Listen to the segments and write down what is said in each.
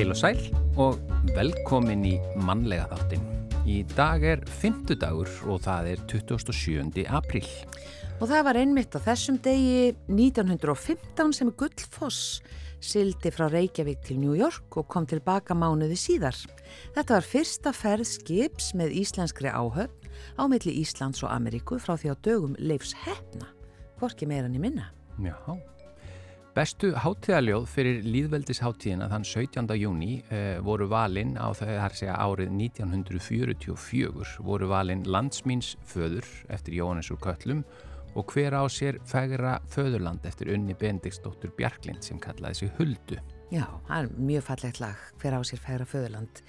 Heil og sæl og velkomin í mannlega þáttin. Í dag er fymtudagur og það er 27. apríl. Og það var einmitt á þessum degi 1915 sem Gullfoss sildi frá Reykjavík til New York og kom tilbaka mánuði síðar. Þetta var fyrsta ferð skips með íslenskri áhöfn á milli Íslands og Ameríku frá því á dögum leifs hefna, hvorki meirann í minna. Já, bestu hátíðaljóð fyrir líðveldisháttíðina þann 17. júni eh, voru valinn á það segja, árið 1944 voru valinn landsmýns föður eftir Jóhannes úr Köllum og hver á sér fegra föðurland eftir unni Bendiksdóttur Bjarklind sem kallaði sig Huldu. Já, það er mjög fallegt lag hver á sér fegra föðurland.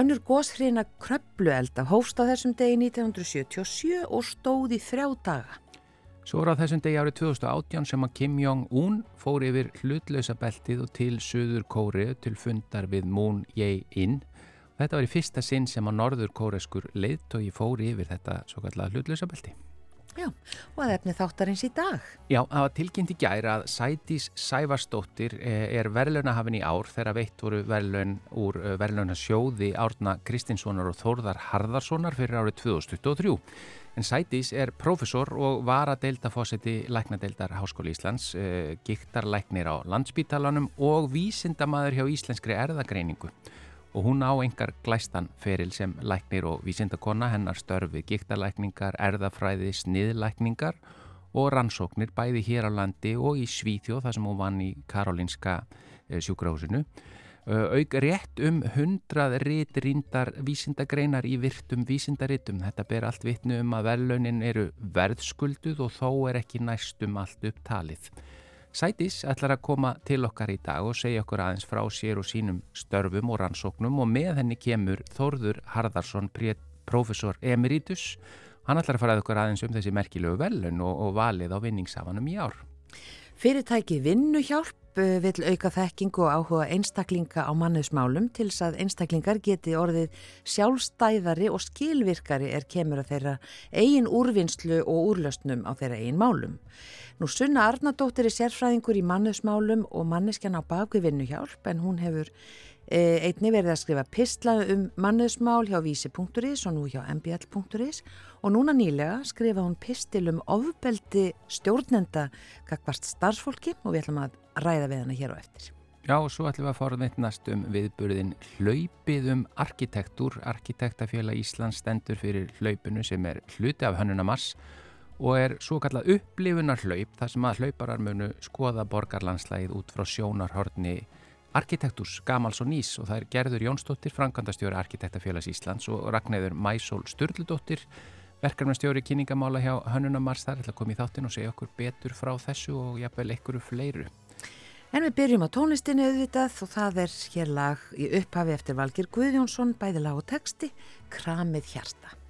Önnur góðshrina kröpluelda hófst á þessum degi 1977 og stóði þrjá daga. Svo voru á þessum degi árið 2018 sem að Kim Jong-un fór yfir hlutlausa beltið og til Suður Kórið til fundar við Moon Jae-in. Þetta var í fyrsta sinn sem að norður kóreskur leiðtói fór yfir þetta svo kallega hlutlausa belti. Já, og að efni þáttarins í dag. Já, það var tilkynnt í gæri að Sætís Sævarsdóttir eh, er verðlaunahafin í ár þegar veitt voru verðlaun úr eh, verðlaunasjóði Árna Kristinssonar og Þórðar Harðarssonar fyrir árið 2023. En Sætís er profesor og var að deilda fósetti Læknadeildar Háskóli Íslands, eh, giktarlæknir á landsbítalanum og vísindamaður hjá Íslenskri erðagreiningu og hún á engar glæstan feril sem læknir og vísindakonna hennar störfi gíktarlækningar, erðafræði, sniðlækningar og rannsóknir bæði hér á landi og í Svíþjóð þar sem hún vann í Karolinska eh, sjúkrahúsinu. Auk rétt um hundrað rit rýndar vísindagreinar í virtum vísindaritum. Þetta ber allt vitnu um að verðlaunin eru verðskulduð og þó er ekki næstum allt upptalið. Sætis ætlar að koma til okkar í dag og segja okkur aðeins frá sér og sínum störfum og rannsóknum og með henni kemur Þórður Harðarsson, professor emeritus. Hann ætlar að fara að okkur aðeins um þessi merkilegu velun og, og valið á vinningsafanum í ár. Fyrirtæki vinnuhjálp eh, vil auka þekking og áhuga einstaklinga á mannesmálum til þess að einstaklingar geti orðið sjálfstæðari og skilvirkari er kemur að þeirra eigin úrvinnslu og úrlöstnum á þeirra eigin málum. Nú Sunna Arnardóttir er sérfræðingur í mannesmálum og manneskjan á bakvið vinnuhjálp en hún hefur einni verið að skrifa pistla um mannesmál hjá vísi.is og nú hjá mbl.is og núna nýlega skrifa hún pistil um ofbeldi stjórnenda kakvart starfsfólki og við ætlum að ræða við hana hér og eftir. Já, og svo ætlum við að fara veitnast um viðburðin hlaupið um arkitektúr. Arkitektafjöla Íslands stendur fyrir hlaupinu sem er hluti af hönnunamars og er svo kallað upplifunar hlaup þar sem að hlauparar munu skoða borgarlandslægið út frá sjónarhorni arkitektúrs Gamals og Nýs og það er Gerður Jónsdóttir, Frankandastjóri Arkitektafélags Íslands og Ragnæður Mæsól Sturldóttir, verkefnastjóri kynningamála hjá Hönnunamars þar ætla að koma í þáttin og segja okkur betur frá þessu og jafnvel einhverju fleiru. En við byrjum á tónlistinni auðvitað og það er hér lag í upphafi eftir Valgir Guðjónsson, bæði lag og texti, Kramið hjarta.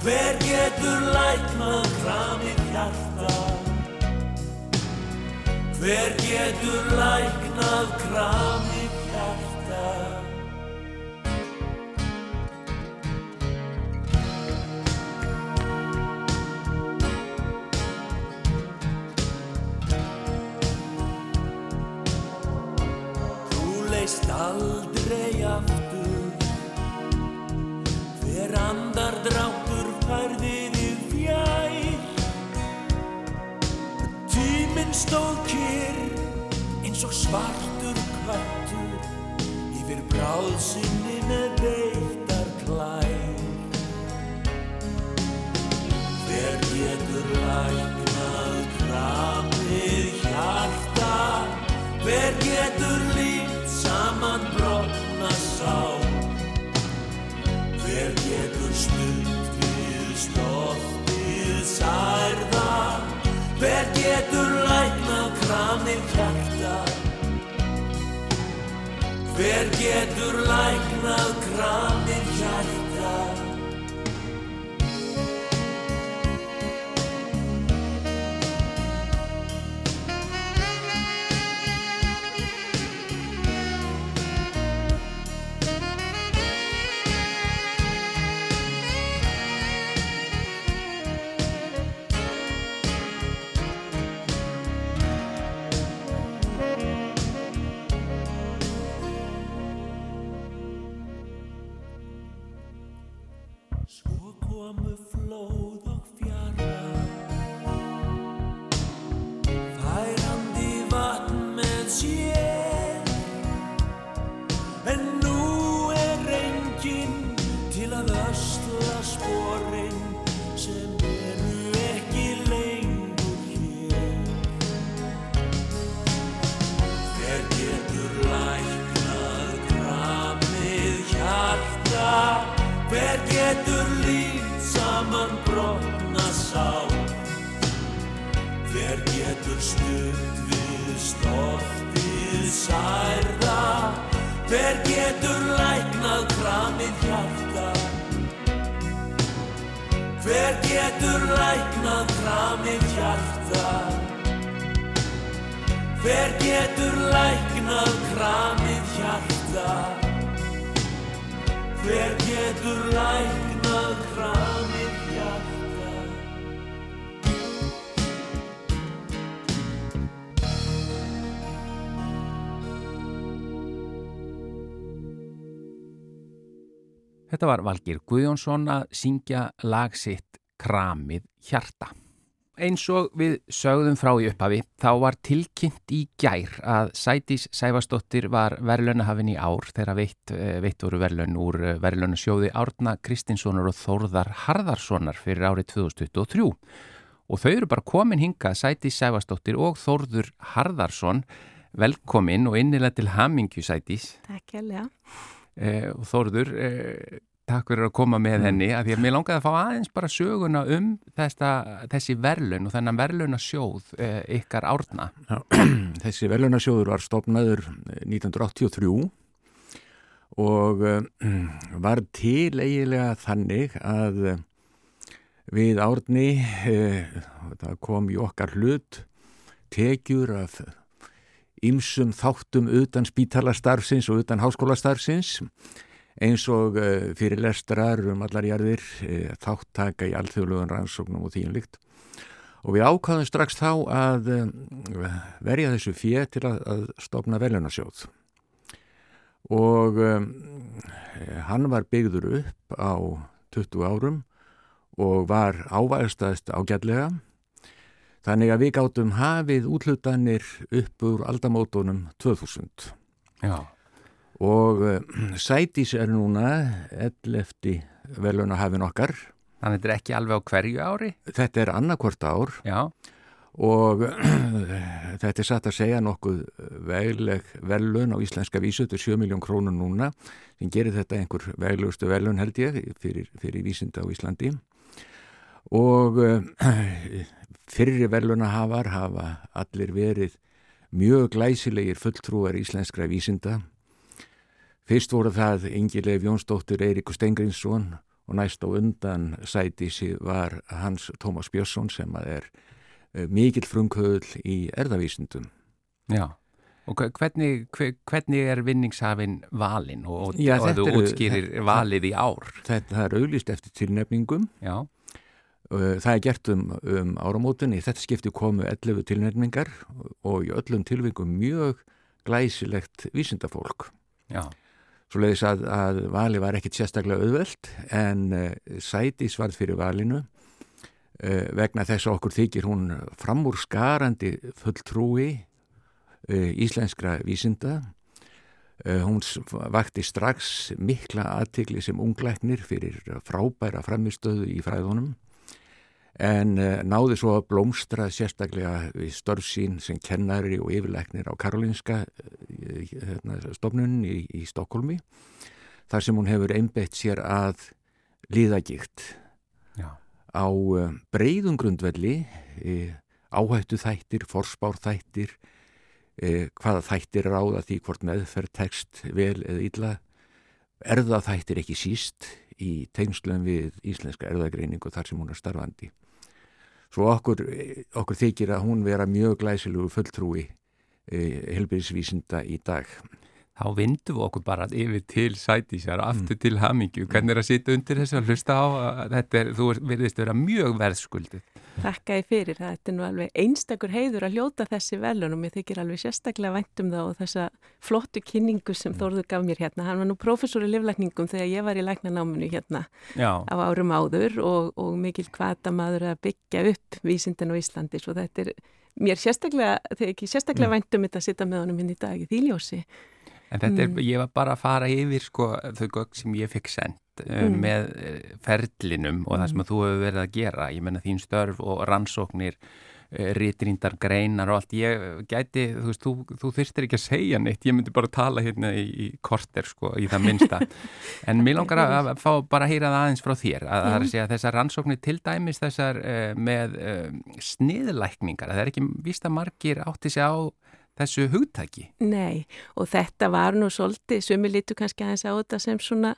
Hver getur læknað kramið hjarta? Hver getur læknað kramið hjarta? Stóð kyrr eins og svartur kvartur Yfir bráðsynni með beittar klær Hver getur læknað Hver getur læknað kramið hjarta komu flóð og fjara stutt við stoltið særða Hver getur læknað kramið hjarta? Hver getur læknað kramið hjarta? Hver getur læknað kramið hjarta Hver getur læknað kramið hjarta Þetta var Valgir Guðjónsson að syngja lag sitt Kramið hjarta. Eins og við sögðum frá í upphafi, þá var tilkynnt í gær að Sætis Sæfastóttir var verðlunahafin í ár þegar veitt, veitt voru verðlun úr verðlunasjóði Árna Kristinssonar og Þórðar Harðarssonar fyrir árið 2023. Og þau eru bara komin hinga, Sætis Sæfastóttir og Þórður Harðarsson, velkomin og innilega til hamingju Sætis. Takk hjálpa. Eh, og Þórður, eh, takk fyrir að koma með henni, að því að mér langaði að fá aðeins bara söguna um þesta, þessi verðlun og þennan verðlunasjóð eh, ykkar árna. Já, þessi verðlunasjóður var stopnaður 1983 og uh, var til eiginlega þannig að uh, við árni, það kom í okkar hlut, tekjur af ymsum þáttum utan spítalastarfsins og utan háskólastarfsins eins og uh, fyrir lestrar um allar jarðir, uh, þáttaka í alþjóðlugun rannsóknum og þýjum líkt. Og við ákvaðum strax þá að uh, verja þessu fjö til að, stopna velunarsjóð. Og hann var byggður upp á 20 árum og var ávægstaðist ágætlega. Þannig að við gáttum hafið útlutanir upp úr aldamótonum 2000. Já. Og uh, Sætis er núna 11. velunahafin okkar. Þannig að þetta er ekki alveg á hverju ári? Þetta er annarkvort ár Já. og þetta er satt að segja nokkuð vegleg velun á íslenska vísu, þetta er 7 miljón krónur núna sem gerir þetta einhver veglegustu velun held ég fyrir, fyrir vísinda á Íslandi og uh, fyrri velunahafar hafa allir verið mjög glæsilegir fulltrúar íslenskra vísinda Fyrst voru það Ingileif Jónsdóttir Eiríkur Stengrinsson og næst á undan sætísi var Hans Tómas Björnsson sem er mikill frumkvöðl í erðavísindum. Já, og hvernig, hvernig er vinningshafinn valinn og, Já, og þú útskýrir valið í ár? Þetta er auglist eftir tilnefningum. Já, Það er gert um, um áramótin. Í þetta skipti komu 11 tilnefningar og í öllum tilvikum mjög glæsilegt vísindafólk. Já. Svo leiðis að, að vali var ekkit sérstaklega auðvelt en uh, sætis varð fyrir valinu uh, vegna þess að okkur þykir hún framúr skarandi fulltrúi uh, íslenskra vísinda. Hún vakti strax mikla aðtikli sem ungleiknir fyrir frábæra framistöðu í fræðunum en uh, náði svo að blómstra sérstaklega við störfsín sem kennari og yfirleiknir á Karolinska uh, hérna, stofnun í, í Stokkólmi þar sem hún hefur einbett sér að líðagikt Já. á uh, breyðum grundvelli áhættu þættir, forspár þættir hvaða þættir ráða því hvort meðferð tekst vel eða illa. Erða þættir ekki síst í tegnslum við íslenska erðagreiningu þar sem hún er starfandi svo okkur, okkur þykir að hún vera mjög glæsilugu fulltrúi eh, helbíðisvísinda í dag. Þá vindum við okkur bara yfir til sætísjar, aftur mm. til hamingju. Hvernig er að sitja undir þessu að hlusta á? Þetta er, þú verðist vera mjög verðskuldið. Þakka ég fyrir. Þetta er nú alveg einstakur heiður að hljóta þessi velunum. Ég þykir alveg sérstaklega væntum það og þessa flottu kynningu sem mm. Þórður gaf mér hérna. Hann var nú professor í livlækningum þegar ég var í læknanáminu hérna Já. á árum áður og, og mikil kvata maður að byggja upp vísindin á Íslandi. Svo þetta er mér sérstaklega, þegar ekki sérstaklega mm. væntum þetta að sitta með honum hinn hérna í dag í þýljósi. En þetta er, mm. ég var bara að fara yfir sko þau gögg sem ég fikk sendt uh, mm. með uh, ferlinum og það sem mm. þú hefur verið að gera. Ég menna þín störf og rannsóknir, uh, ritrindar, greinar og allt. Ég gæti, þú veist, þú, þú þyrstir ekki að segja neitt. Ég myndi bara tala hérna í, í korter sko, í það minnsta. En mér langar að, að fá bara að heyra það aðeins frá þér. Að það er að segja að þessar rannsóknir til dæmis þessar með sniðlækningar. Það er ekki vísta margir átti sig á þessu hugtæki. Nei og þetta var nú svolítið, sumi litur kannski aðeins á þetta sem svona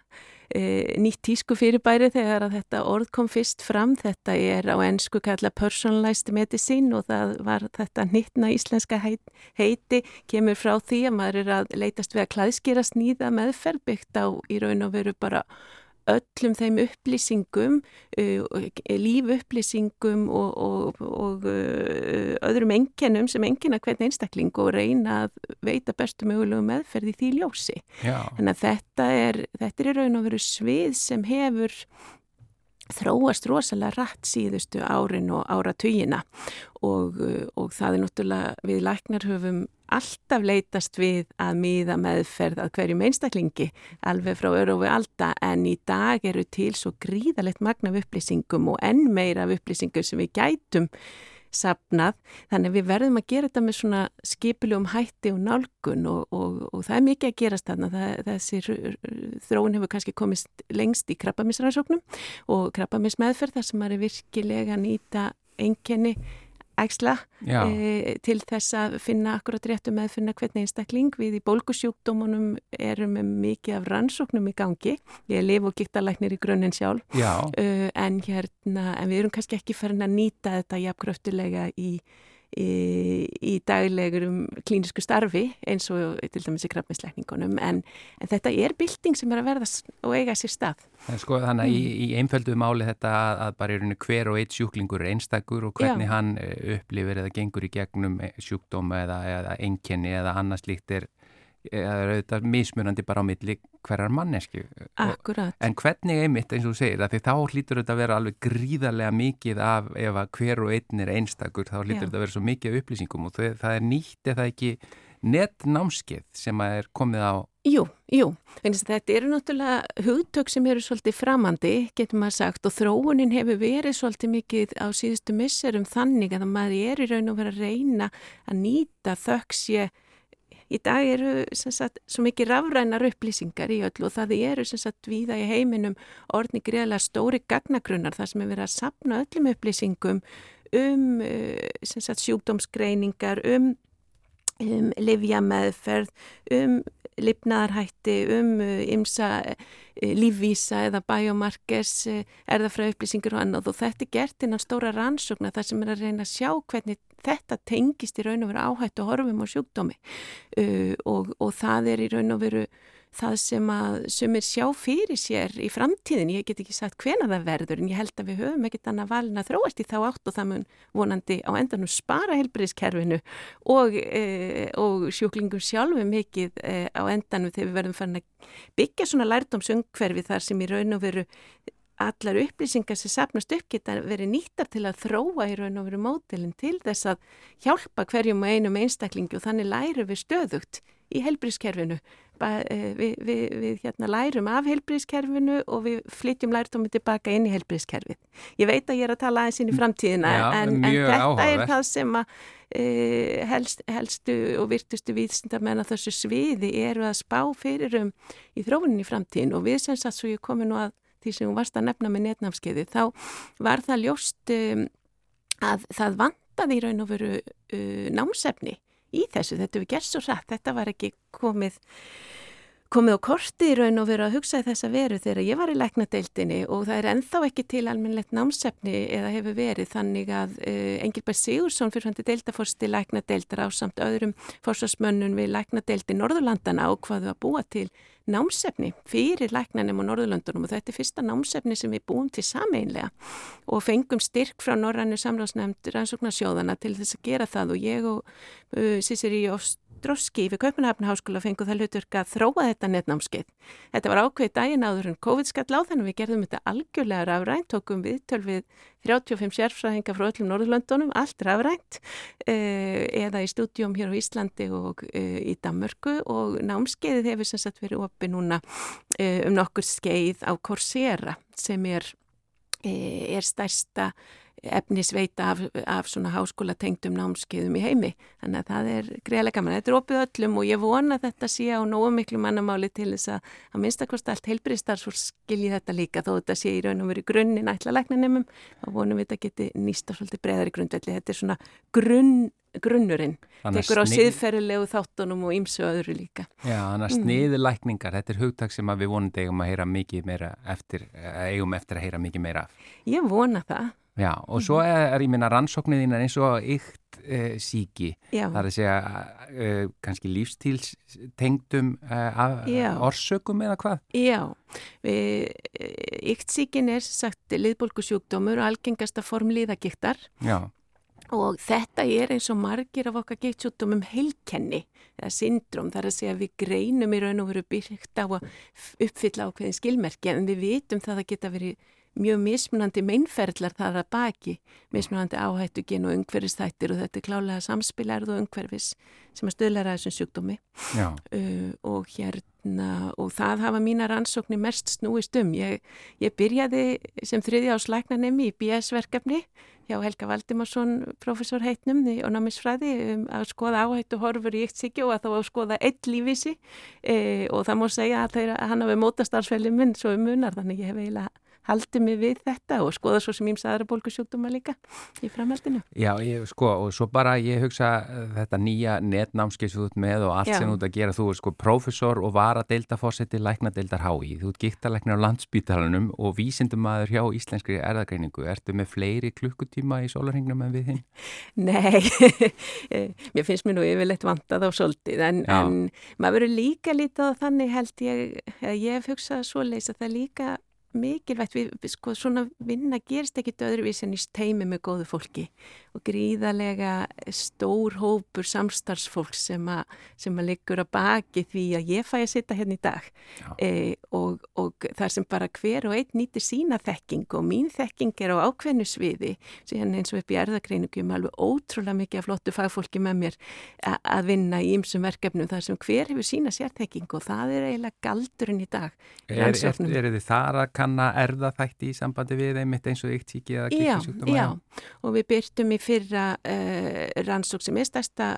e, nýtt tísku fyrirbæri þegar að þetta orð kom fyrst fram. Þetta er á ennsku kalla personalized medicine og það var þetta nýttna íslenska heiti kemur frá því að maður er að leitast við að klæðskýra sníða meðferð byggt á í raun og veru bara öllum þeim upplýsingum, uh, lífupplýsingum og, og, og uh, öðrum enginum sem engina hvern einstakling og reyna að veita bestu mögulegu meðferði því ljósi. Já. Þannig að þetta er, þetta er raun og veru svið sem hefur þróast rosalega rætt síðustu árin og áratugina. Og, og það er náttúrulega við læknar höfum alltaf leytast við að miða meðferð að hverjum einstaklingi alveg frá örufi alltaf en í dag eru til svo gríðalegt magna upplýsingum og enn meira upplýsingum sem við gætum sapnað, þannig við verðum að gera þetta með svona skipiljum hætti og nálgun og, og, og það er mikið að gerast þarna, þessi þróun hefur kannski komist lengst í krabbamisræðsóknum og krabbamismeðferð þar sem maður er virkilega að nýta enkenni ægsla e, til þess að finna akkurat réttu með að finna hvernig einstakling. Við í bólkusjúkdómanum erum með mikið af rannsóknum í gangi. Ég er liv og gíktalæknir í grunninn sjálf. E, en, hérna, en við erum kannski ekki farin að nýta þetta jafnkröftulega í í, í daglegurum klínisku starfi eins og til dæmis í krafmisleikningunum en, en þetta er bilding sem er að verða og eiga sér stað. Sko, þannig að mm. í, í einföldu máli þetta að bara er hver og eitt sjúklingur er einstakur og hvernig Já. hann eh, upplifir eða gengur í gegnum eh, sjúkdóma eða, eða enkenni eða annars líkt er er auðvitað mismunandi bara á milli hverjar mannesku Akkurat. en hvernig einmitt eins og þú segir því þá hlýtur þetta að vera alveg gríðarlega mikið af ef að hver og einn er einstakur þá hlýtur þetta að vera svo mikið af upplýsingum og það, það er nýtt eða ekki netnámskið sem að er komið á? Jú, jú, þetta eru náttúrulega hugtök sem eru svolítið framandi, getur maður sagt, og þróunin hefur verið svolítið mikið á síðustu misserum þannig að maður er í raun og verið að reyna að nýta þöggsje í dag eru sagt, svo mikið rafrænar upplýsingar í öllu og það eru sagt, viða í heiminum orðni greiðlega stóri gagnagrunnar þar sem er verið að sapna öllum upplýsingum um eh, sagt, sjúkdómsgreiningar, um, um livjameðferð, um lifnaðarhætti, um ymsa uh, uh, lífvísa eða biomarkers, uh, erðafræð upplýsingur og annað. Og þetta er gert innan stóra rannsóknar þar sem er að reyna að sjá hvernig þetta tengist í raun og veru áhættu horfum og sjúkdómi. Uh, og, og það er í raun og veru það sem að sumir sjá fyrir sér í framtíðin, ég get ekki sagt hvena það verður en ég held að við höfum ekkert annað valin að þróast í þá átt og það mun vonandi á endanum spara helbriðskerfinu og, e, og sjúklingum sjálfu mikið e, á endanum þegar við verðum fann að byggja svona lærdomsungverfi þar sem í raun og veru allar upplýsingar sem sapnast upp geta verið nýttar til að þróa í raun og veru mótilinn til þess að hjálpa hverjum og einum einstaklingi og þannig læru við stöðugt í helbriðskerfinu Eh, við, við, við hérna, lærum af heilbríðskerfinu og við flytjum lærtómi tilbaka inn í heilbríðskerfið. Ég veit að ég er að tala aðeins inn í framtíðina Já, en, en þetta áhugaverð. er það sem að e, helst, helstu og virtustu vísindamenn að þessu sviði eru að spá fyrir um í þróunin í framtíðin og við sem sagt svo ég komi nú að því sem hún varst að nefna með netnámskeiði þá var það ljóst um, að það vantaði í raun og veru uh, námsefni í þessu, þetta við gerst svo rætt, þetta var ekki komið komið á korti í raun og verið að hugsa þessa veru þegar ég var í læknadeildinni og það er enþá ekki til almenlegt námsefni eða hefur verið þannig að uh, Engilberg Sigursson fyrir hundi deildaforsti læknadeildar á samt öðrum fórsvarsmönnun við læknadeildi Norðurlandana ákvaðu að búa til námsefni fyrir læknanum og Norðurlandunum og þetta er fyrsta námsefni sem við búum til sameinlega og fengum styrk frá Norrannu samráðsnefnd rannsóknarsjóðana til þess að gera það og ég og uh, Sissiri Jóst Droski við Kaupanhafnháskóla fengu það hlutverk að þróa þetta netnámskeið. Þetta var ákveðið daginn áður en COVID skall á þannig við gerðum þetta algjörlega rafrænt, tókum við tölvið 35 sérfræðinga frá öllum Norðurlöndunum, allt rafrænt eh, eða í stúdjum hér á Íslandi og eh, í Danmörku og námskeiðið hefur sem sagt verið opið núna eh, um nokkur skeið á Coursera sem er, er stærsta efnisveita af, af svona háskóla tengdum námskeiðum í heimi. Þannig að það er greiðlega gaman. Þetta er opið öllum og ég vona þetta sé á nógu miklu mannamáli til þess að að minnstakost allt heilbriðstarfsfólk skilji þetta líka þó þetta sé í raun og veru grunnin ætla læknanemum og vonum við þetta geti nýsta svolítið breðari grundvelli. Þetta er svona grunn grunnurinn, tekur á siðferðilegu þáttunum og ýmsu öðru líka. Já, þannig að mm. sniðulækningar, þetta er hugtak sem við vonandi eigum að heyra mikið meira eftir, eigum eftir að heyra mikið meira af. Ég vona það. Já, og svo mhm. er, er ég minna rannsóknir eins og ykt e, síki, Já. það er að segja e, kannski lífstílstengdum e, orsökum eða hvað? Já, ykt síkin er sagt liðbólkusjúkdómur og algengasta form liðagiktar og þetta er eins og margir af okkar giktsjúkdómum heilkenni eða syndrom, þar að segja við greinum í raun og veru byrkt á að uppfylla ákveðin skilmerki en við vitum það að geta verið mjög mismunandi meinferðlar þar að baki, mismunandi áhættu gen og umhverfistættir og þetta er klálega samspilærið og umhverfis sem að stöðlæra þessum sjúkdómi. Uh, og hérna og það hafa mína rannsóknir mest snúist um. Ég, ég byrjaði sem þriði áslæknanemi í BS-verkefni hjá Helga Valdimarsson, professor heitnum og námiðsfræði um, að skoða áhættu horfur í eitt sigju og að þá að skoða eitt lífísi e, og það mór segja að, að hann hafi mótastarfsfæli minn svo um munar þannig ég hef eiginlega haldi mig við þetta og skoða svo sem ímsa aðra bólkusjúkdóma líka í framhaldinu. Já, ég, sko, og svo bara ég hugsa uh, þetta nýja netnámskeiðs með og allt Já. sem þú ert að gera, þú er sko profesor og var að deilda fósetti læknadeildar hái, þú ert gíktalæknar á landsbítalunum og vísindumæður hjá Íslenskri erðagreiningu, ertu með fleiri klukkutíma í sólarhengnum en við þinn? Nei, mér finnst mér nú yfirleitt vantað á soldið, en, en maður verður líka lítið á þannig held ég, ég hef hugsað svo leys að það líka mikilvægt, við, sko, svona vinna gerist ekkit öðruvísi en í teimi með góðu fólki og gríðarlega stór hópur samstarfsfólk sem að, sem að liggur að baki því að ég fæ að sitta hérna í dag. E, og, og þar sem bara hver og einn nýtir sína þekking og mín þekking er á ákveðnu sviði síðan eins og upp í erðagreiningum alveg ótrúlega mikið af flottu fagfólki með mér a, að vinna í ymsum verkefnum þar sem hver hefur sína sérþekking og það er eiginlega galdurinn í dag Er, er, er þið þar að kanna erðaþætti í sambandi við einmitt eins og eitt síki eða kikisjúkdóma? Já, já, og við byrtum í fyrra uh, rannsók sem er stærsta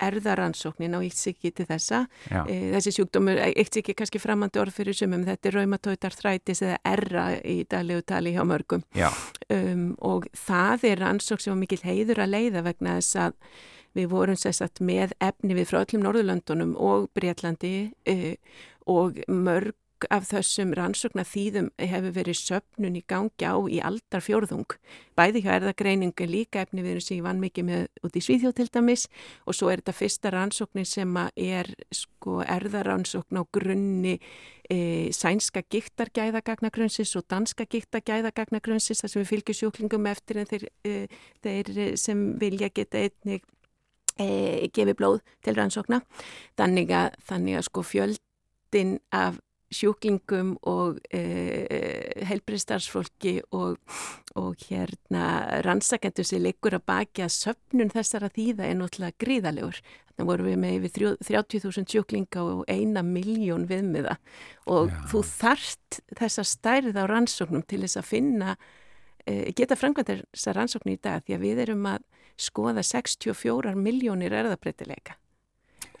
erðaransóknin á eitt síki til þessa. E, þessi sjúkdómur, eitt síki kannski framandi orð fyrir sumum, þetta er raumatóitar þrætis eða erra í daglegu tali hjá mörgum. Um, og það er rannsók sem var mikil heiður að leiða vegna þess að við vorum sérstaklega með efni við frá öllum Norðurlöndunum og Breitlandi uh, og mörg af þessum rannsóknar þýðum hefur verið söpnun í gangi á í aldar fjórðung. Bæði hjá erðagreiningu líka efni við erum ég vann mikið með út í Svíþjóð til dæmis og svo er þetta fyrsta rannsóknin sem er sko erðarannsókn á grunni e, sænska gíktargæðagagnagrunnsins og danska gíktargæðagagnagrunnsins þar sem við fylgjum sjúklingum eftir en þeir, e, þeir sem vilja geta einnig e, gefi blóð til rannsókna. Þannig að, þannig að sko fjöldin af sjúklingum og e, helbriðstarfsfólki og, og hérna rannsakendur sem liggur að baki að söpnun þessara þýða er náttúrulega gríðalegur. Þannig vorum við með yfir 30.000 sjúklinga og eina miljón viðmiða og Já. þú þarft þessa stærð á rannsóknum til þess að finna, e, geta framkvæmt þessa rannsóknu í dag því að við erum að skoða 64 miljónir erðabreitileika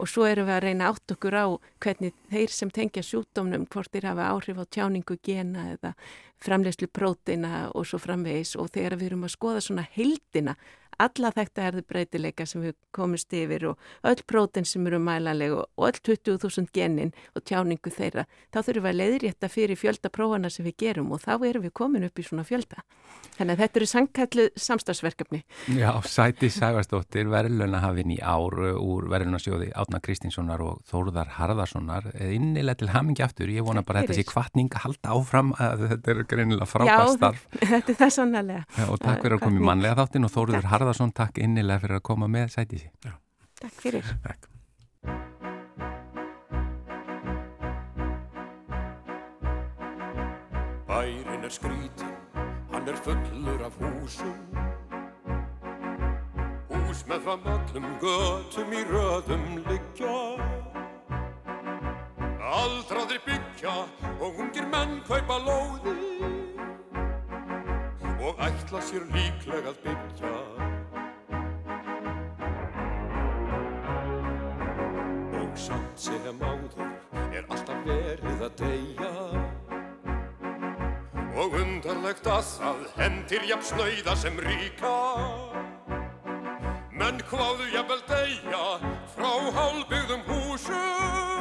og svo erum við að reyna átt okkur á hvernig þeir sem tengja sjúkdómnum hvort þeir hafa áhrif á tjáningu gena eða framlegslu prótina og svo framvegis. Og þegar við erum að skoða svona heildina alla þetta erðu breytileika sem við komumst yfir og öll próten sem eru mælanlega og öll 20.000 genin og tjáningu þeirra, þá þurfum við að leiðrétta fyrir fjöldaprófana sem við gerum og þá erum við komin upp í svona fjölda. Þannig að þetta eru sangkallu samstagsverkefni. Já, Sæti Sævarsdóttir, verðlunahafinn í ár úr verðlunasjóði Átna Kristinssonar og Þóruðar Harðarssonar. Innilega til hamingi aftur, ég vona bara þetta sé kvartning að halda áfram að þetta er greinilega frábært starf. Já, þetta er það sannlega. Og takk fyrir að koma í manlega þáttin og Þóruður Harðarssonar Harðarsson, takk innilega fyrir að koma með sætið sér. Takk fyrir. Takk. Bærin er skrítin, hann er fullur af húsum Hús með fram öllum götum í röðum liggja Aldraðir byggja og ungir menn kaupa lóði og ætla sér líklega að byggja samt sem áður er alltaf verið að deyja. Og undarlegt að það hendir jafn snöyða sem ríka. Menn hvaðu jafnvel deyja frá hálbyggðum húsum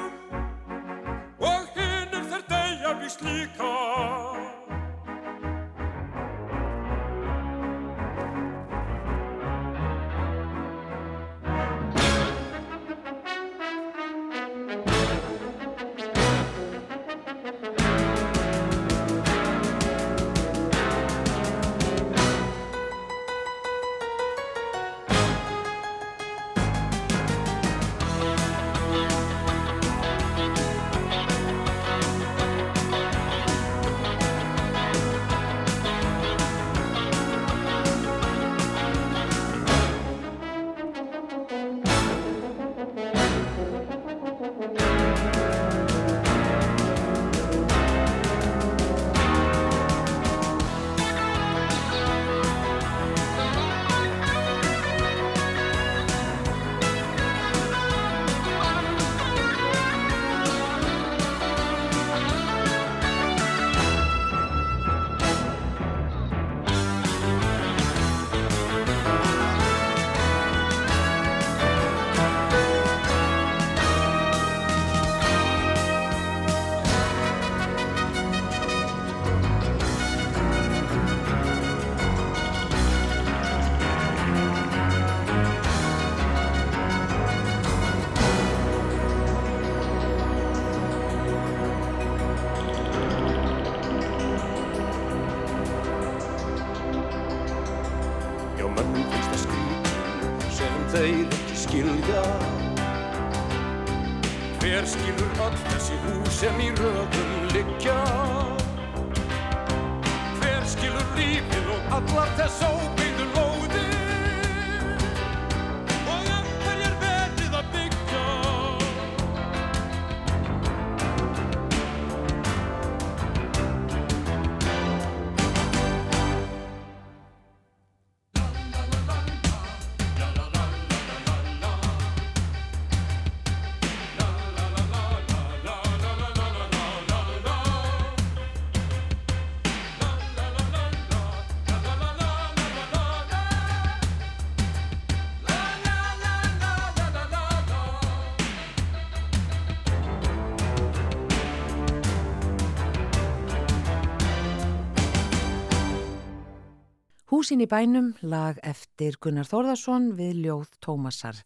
Húsin í bænum lag eftir Gunnar Þórðarsson við ljóð Tómasar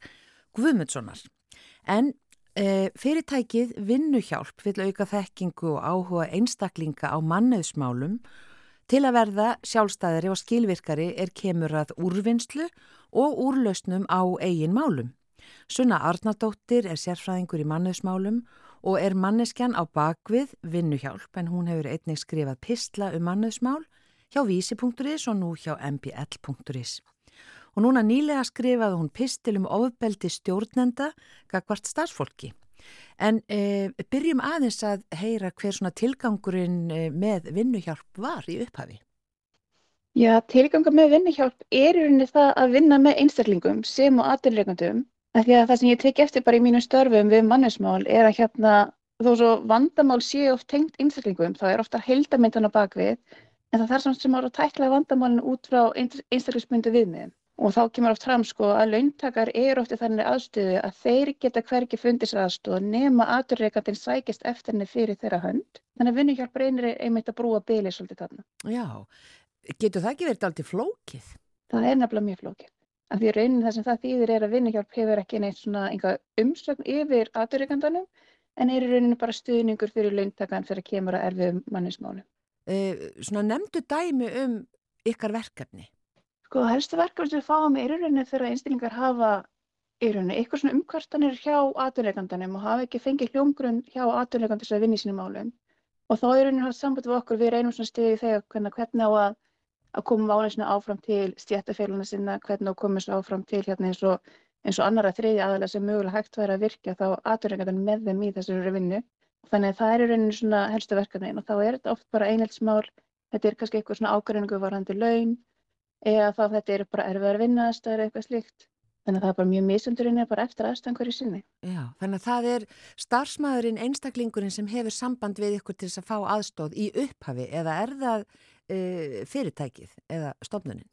Guðmundssonar. En e, fyrirtækið vinnuhjálp vil auka þekkingu og áhuga einstaklinga á mannöðsmálum til að verða sjálfstæðari og skilvirkari er kemur að úrvinnslu og úrlausnum á eigin málum. Sunna Arnardóttir er sérfræðingur í mannöðsmálum og er manneskjan á bakvið vinnuhjálp en hún hefur einnig skrifað pistla um mannöðsmál hjá vísi.is og nú hjá mbl.is. Og núna nýlega skrifaði hún pistil um ofbeldi stjórnenda gagvart starfsfólki. En e, byrjum aðeins að heyra hver svona tilgangurinn e, með vinnuhjálp var í upphafi. Já, tilgangur með vinnuhjálp er í rauninni það að vinna með einstaklingum sem og Því að það sem ég tek eftir bara í mínum störfum við mannesmál er að hérna þó svo vandamál séu oft tengt einstaklingum þá er ofta heldamyndan á bakvið en það þarf samt sem ára að tækla vandamálinn út frá einstaklingsmyndu viðmiðum og þá kemur oft fram sko að launtakar er ofta þannig aðstöðu að þeir geta hverki fundis aðstöðu nema aðurreikandin sækist eftir henni fyrir þeirra hönd þannig að vinnuhjálp reynir einmitt að brúa bylið svolítið þarna. Já, getur það ekki verið aldrei flókið? Það er nefnilega mjög flókið af því raunin það sem það þýðir er að vinnuhjálp hefur ekki neitt svona umsögn yfir aðurreikandanum en er í rauninu bara stuðningur fyrir launtakann fyrir að kemur að erfið mannismálu. Eh, svona nefndu dæmi um ykkar verkefni? Sko helstu verkefni sem við fáum er í rauninu þegar einstaklingar hafa í rauninu eitthvað svona umkvartanir hjá aðurreikandanum og hafa ekki fengið hljómgrunn hjá aðurreikandis að vinna í sínum málum og þá er rauninu hafa samband við okkur við reynum svona stiði þegar hvernig, hvernig á að að koma málinu áfram til stjættaféluna sinna, hvernig að koma þessu áfram til hérna eins og, eins og annara þriði aðalega sem mögulega hægt væri að virka þá aðurrengaðan með þeim í þessu vinnu. Þannig að það er í rauninu svona helstu verkefni og þá er þetta oft bara einheltsmál, þetta er kannski eitthvað svona ágræningu varandi laun eða þá þetta er bara erfiðar vinnast eða eitthvað slíkt. Þannig að það er bara mjög misundurinn bara eftir aðstæðan hverju sinni. Já, þannig að það er starfsmæðurinn, einstaklingurinn sem hefur samband við ykkur til þess að fá aðstóð í upphafi eða er það uh, fyrirtækið eða stofnunin?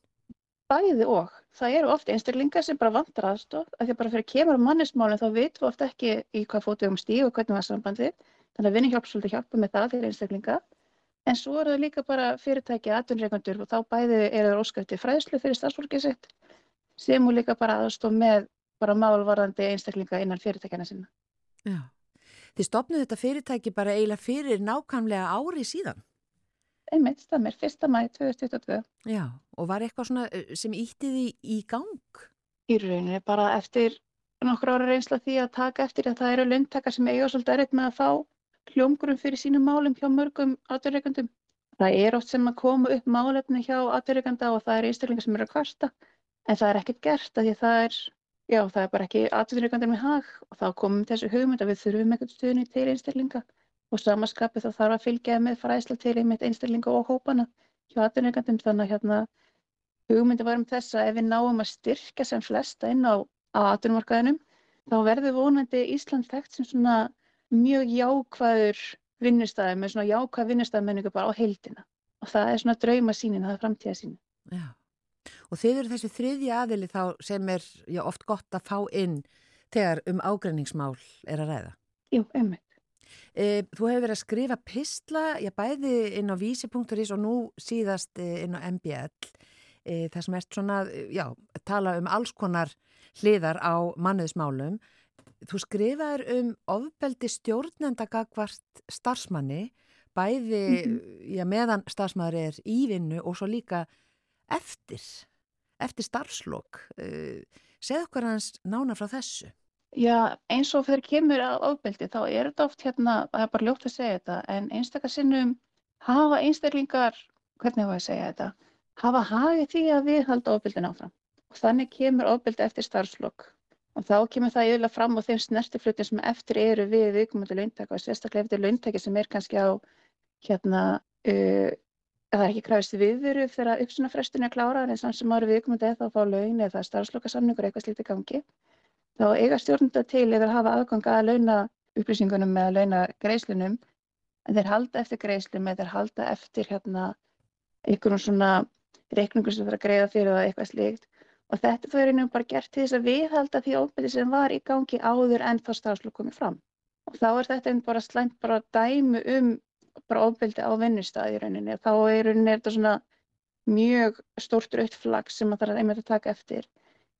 Bæði og. Það eru oft einstaklingar sem bara vantar aðstof af því að bara fyrir að kemur á mannismálinn þá vitum við oft ekki í hvað fótið um stíg og hvernig það er sambandið. Þannig að vinni hjálp svolítið hjálpa með það fyrir einstaklinga. En svo eru það líka bara fyrirtæki aðtunreikandur og þá bæði eru það óskæftið fræðslu fyrir starfsfólkið sitt sem og líka bara aðstof með bara málvarðandi einstaklinga innan fyrirtækjana sinna. Já. Þið stopnuðu þetta fyrirtæki bara eiginlega fyrir nákvæmlega ári síðan? einmitt stammir, 1. mæði 2022. Já, og var eitthvað svona eh, sem ítti því í gang? Í rauninni bara eftir nokkur ára reynsla því að taka eftir að það eru löndtakar sem eiga svolítið erriðt með að fá hljómgurum fyrir sínum málum hjá mörgum aðurreikandum. Það er oft sem að koma upp málefni hjá aðurreikanda og það er einstaklingar sem eru að kvarta en það er ekkert gert að því það er, já, það er bara ekki aðurreikandir með hag og þá komum þessu hugmynd að við þurfum eitthvað stuðni til einstaklinga og samaskapið þá þarf að fylgja með fræsla til einmitt einstaklinga og hópana hjá aðunleikandum þannig að hérna hugmyndi varum þess að ef við náum að styrka sem flesta inn á, aðunmarkaðinum þá verður vonandi Ísland þekkt sem svona mjög jákvæður vinnustæði með svona jákvæð vinnustæðmenningu bara á heildina og það er svona drauma sínin, það er framtíða sínin. Já, og þeir eru þessi þriðja aðili þá sem er já, oft gott að fá inn þegar um ágræningsmál er að ræða. Jú, einmitt. E, þú hefur verið að skrifa pistla, já bæði inn á vísi.is og nú síðast e, inn á MBL, e, þar sem ert svona, já, tala um alls konar hliðar á manniðsmálum. Þú skrifaður um ofbeldi stjórnendagagvart starfsmanni, bæði, mm -hmm. já meðan starfsmæður er í vinnu og svo líka eftir, eftir starfslokk. Segð okkar hans nána frá þessu. Já, eins og þegar kemur á ofbeldi þá er þetta oft hérna, það er bara ljótt að segja þetta, en einstakar sinnum hafa einstaklingar, hvernig hefur ég að segja þetta, hafa hagið því að við halda ofbeldin áfram. Og þannig kemur ofbeldi eftir starfslokk. Og þá kemur það yfirlega fram á þeim snertiflutin sem eftir eru við viðkomandi launtaka og sérstaklega eftir launtaki sem er kannski á, hérna, uh, það er ekki kræfist viðveru þegar uppsunafrestun er klárað en samt sem ári viðkomandi eða þá fá laun eða starfslokkasamningur eitthvað slítið gangi þá eiga stjórnunda til eða hafa aðgang að launa upplýsingunum eða launa greiðslunum en þeir halda eftir greiðslum eða þeir halda eftir hérna einhvern svona reikningur sem er að greiða fyrir það eitthvað slíkt og þetta er einhvern bara gert til þess að viðhalda því ofbeldi sem var í gangi áður en þá stafslug komið fram og þá er þetta einn bara slæmt bara dæmi um bara ofbeldi á vinnustæði í rauninni þá er rauninni þetta svona mjög stórt rautt flagg sem það er einmitt að taka eftir.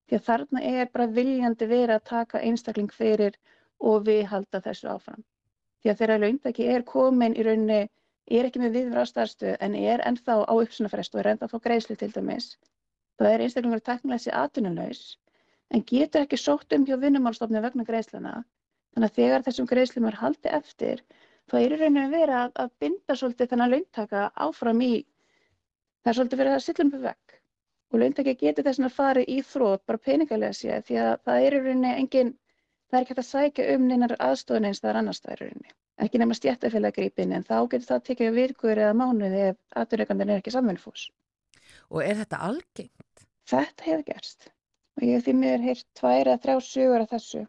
Því að þarna er bara viljandi verið að taka einstakling fyrir og við halda þessu áfram. Því að þegar laundaki er komin í rauninni, er ekki með viðvara ástæðarstöð en er ennþá á uppsunafrest og er ennþá að fá greiðslu til dæmis. Það er einstaklingur teknilega sér atvinnulegs en getur ekki sótt um hjá vinnumálstofni vegna greiðsluna. Þannig að þegar þessum greiðslum er haldið eftir, þá er í rauninni verið að, að binda svolítið þennan laundtaka áfram í, það er svolítið verið að silla um vekk. Og laundtaki getur þess að fara í þrótt bara peningalega sér því að það er í rauninni engin, það er ekki hægt að sækja um neinar aðstofun eins þar annars það er í rauninni. Ekki nema stjættafélaggripin en þá getur það tekið virkur eða mánuði ef aðurreikandin er ekki samvinnfús. Og er þetta algengt? Þetta hefur gerst og ég hef því mér heilt tvær eða þrjá sögur af þessu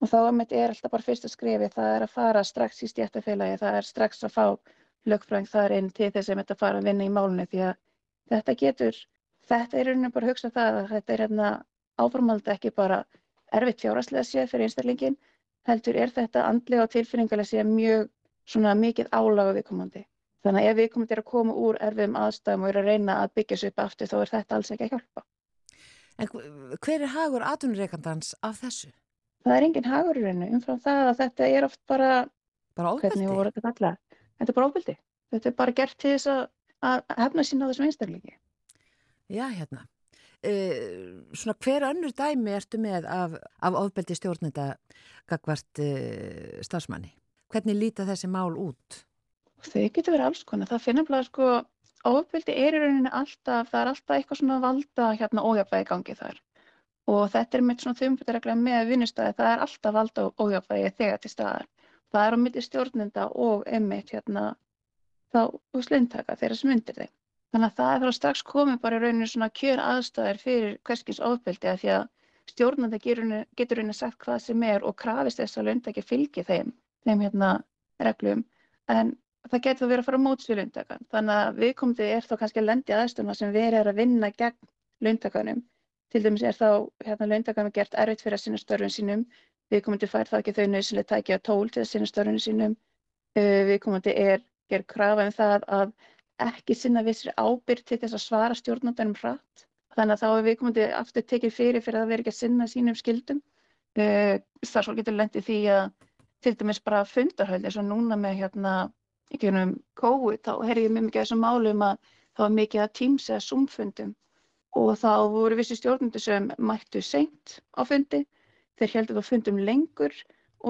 og þá er alltaf bara fyrsta skrifi, það er að fara strax í stjættafélagi, það er strax að fá lögfræðing þar inn til þess að þetta fara að vinna í málunni því að þetta getur, þetta er rauninni bara að hugsa það að þetta er hérna áformaldi ekki bara erfitt fjárhastlega séð fyrir einstaklingin, heldur er þetta andlega og tilfinningarlega séð mjög svona mikið álaga viðkomandi. Þannig að ef viðkomandi er að koma úr erfiðum aðstæðum og er að reyna að byggja sér upp aftur þá er þetta alls ekki að hjálpa. En hver er hagur atvinnureikandans af þessu? Það er engin hagur í rauninu umfram það að þetta er oft bara, bara hvernig voru þetta kallað, þetta er bara ofbeldi. Þetta er bara gert til þess að, að hefna sín á þessum einstaklingi. Já, hérna. Uh, svona hver önnur dæmi ertu með af, af ofbeldi stjórnenda gagvart uh, starfsmanni? Hvernig líta þessi mál út? Þau getur verið alls konar. Það finnum bara sko, ofbeldi er í rauninni alltaf, það er alltaf eitthvað svona valda hérna ójafvægi gangi þar. Og þetta er mitt svona þumbutaregla með vinnustæði, það er alltaf valda ójafvægi þegar til staðar. Það er á mitti stjórnenda og emitt hérna þá slundtaka þeirra sem undir þeim. Þannig að það er þá strax komið bara í rauninu svona kjör aðstæðir fyrir hverskins ofbeldi að því að stjórnenda getur rauninni sagt hvað sem er og krafist þess að lundtaki fylgi þeim, þeim hérna reglum. En það getur þá verið að fara móts við launtakan. Þannig að viðkomandi er þá kannski að lendi aðstöðuna sem verið er að vinna gegn launtakanum. Til dæmis er þá hérna, launtakanum gert erfitt fyrir að sinna störfun sínum. Viðkomandi fær það ekki þau nöðsynlega tækja tól til að sinna störfun sínum. Uh, viðkomandi er gerð krafa um það að ekki sinna vissri ábyrg til þess að svara stjórnandanum hratt. Þannig að þá er viðkomandi aftur tekið fyrir fyrir að vera ekki að sinna sínum skildum. Uh, Starfsfólk getur lendið því að til dæmis bara fundarhöld eins og núna með hérna ekki um COVID, þá heyrði ég mjög mikið þessum málum að það var mikið að Teams eða Zoom fundum. Og þá voru vissi stjórnundur sem mættu seint á fundi, þeir heldur þá fundum lengur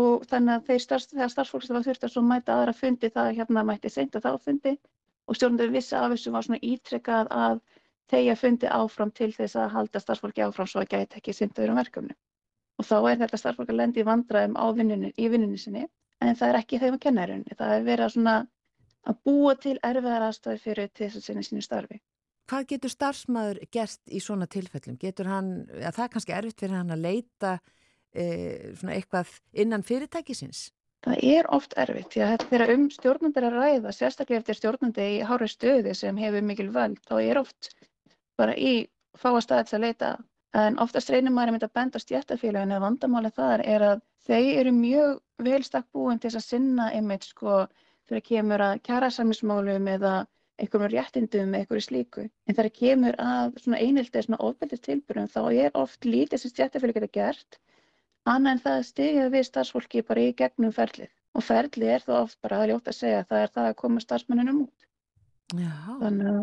og þannig að þeir starf, þegar starfsfólk sem var þurft að mæta aðra fundi það hérna mætti seint að þá fundi. Og stjórnundur vissi af þessu var svona ítrekkað að þeir fundi áfram til þess að halda starfsfólki áfram svo að gæti ekki sindaður um verkefni. Og þá er þetta starfsfólk að lendi í vandraðum á vinnunni, í vinnunni sinni en það er ekki þeim að kenna í rauninni. Það er verið að, að búa til erfiðar aðstæði fyrir til þess að sinna sínu starfi. Hvað getur starfsmæður gert í svona tilfellum? Getur hann, ja, það er kannski erfitt fyrir hann að leita e, eitthvað innan fyrirtækisins? Það er oft erfitt því að þegar um stjórnundir að ræða, sérstaklega eftir stjórnundi í hári stöði sem hefur mikil völd, þá er oft bara í fáastæðis að leita en oftast reynir maður að benda stjættafélaginu að vandamáli þar er að þau eru mjög vel stakk búin til að sinna einmitt sko þegar kemur að kjærasamnismálum eða einhverjum réttindum eða einhverju slíku. En þegar kemur að svona einhildið svona ofbeldist tilbyrjum þá er oft lítið sem stjættafélag geta gert annað en það stigið við starfsfólki bara í gegnum ferlið. Og ferlið er þá oft bara að ljóta að segja að það er það að koma starfsmannunum út. Já. Þannig að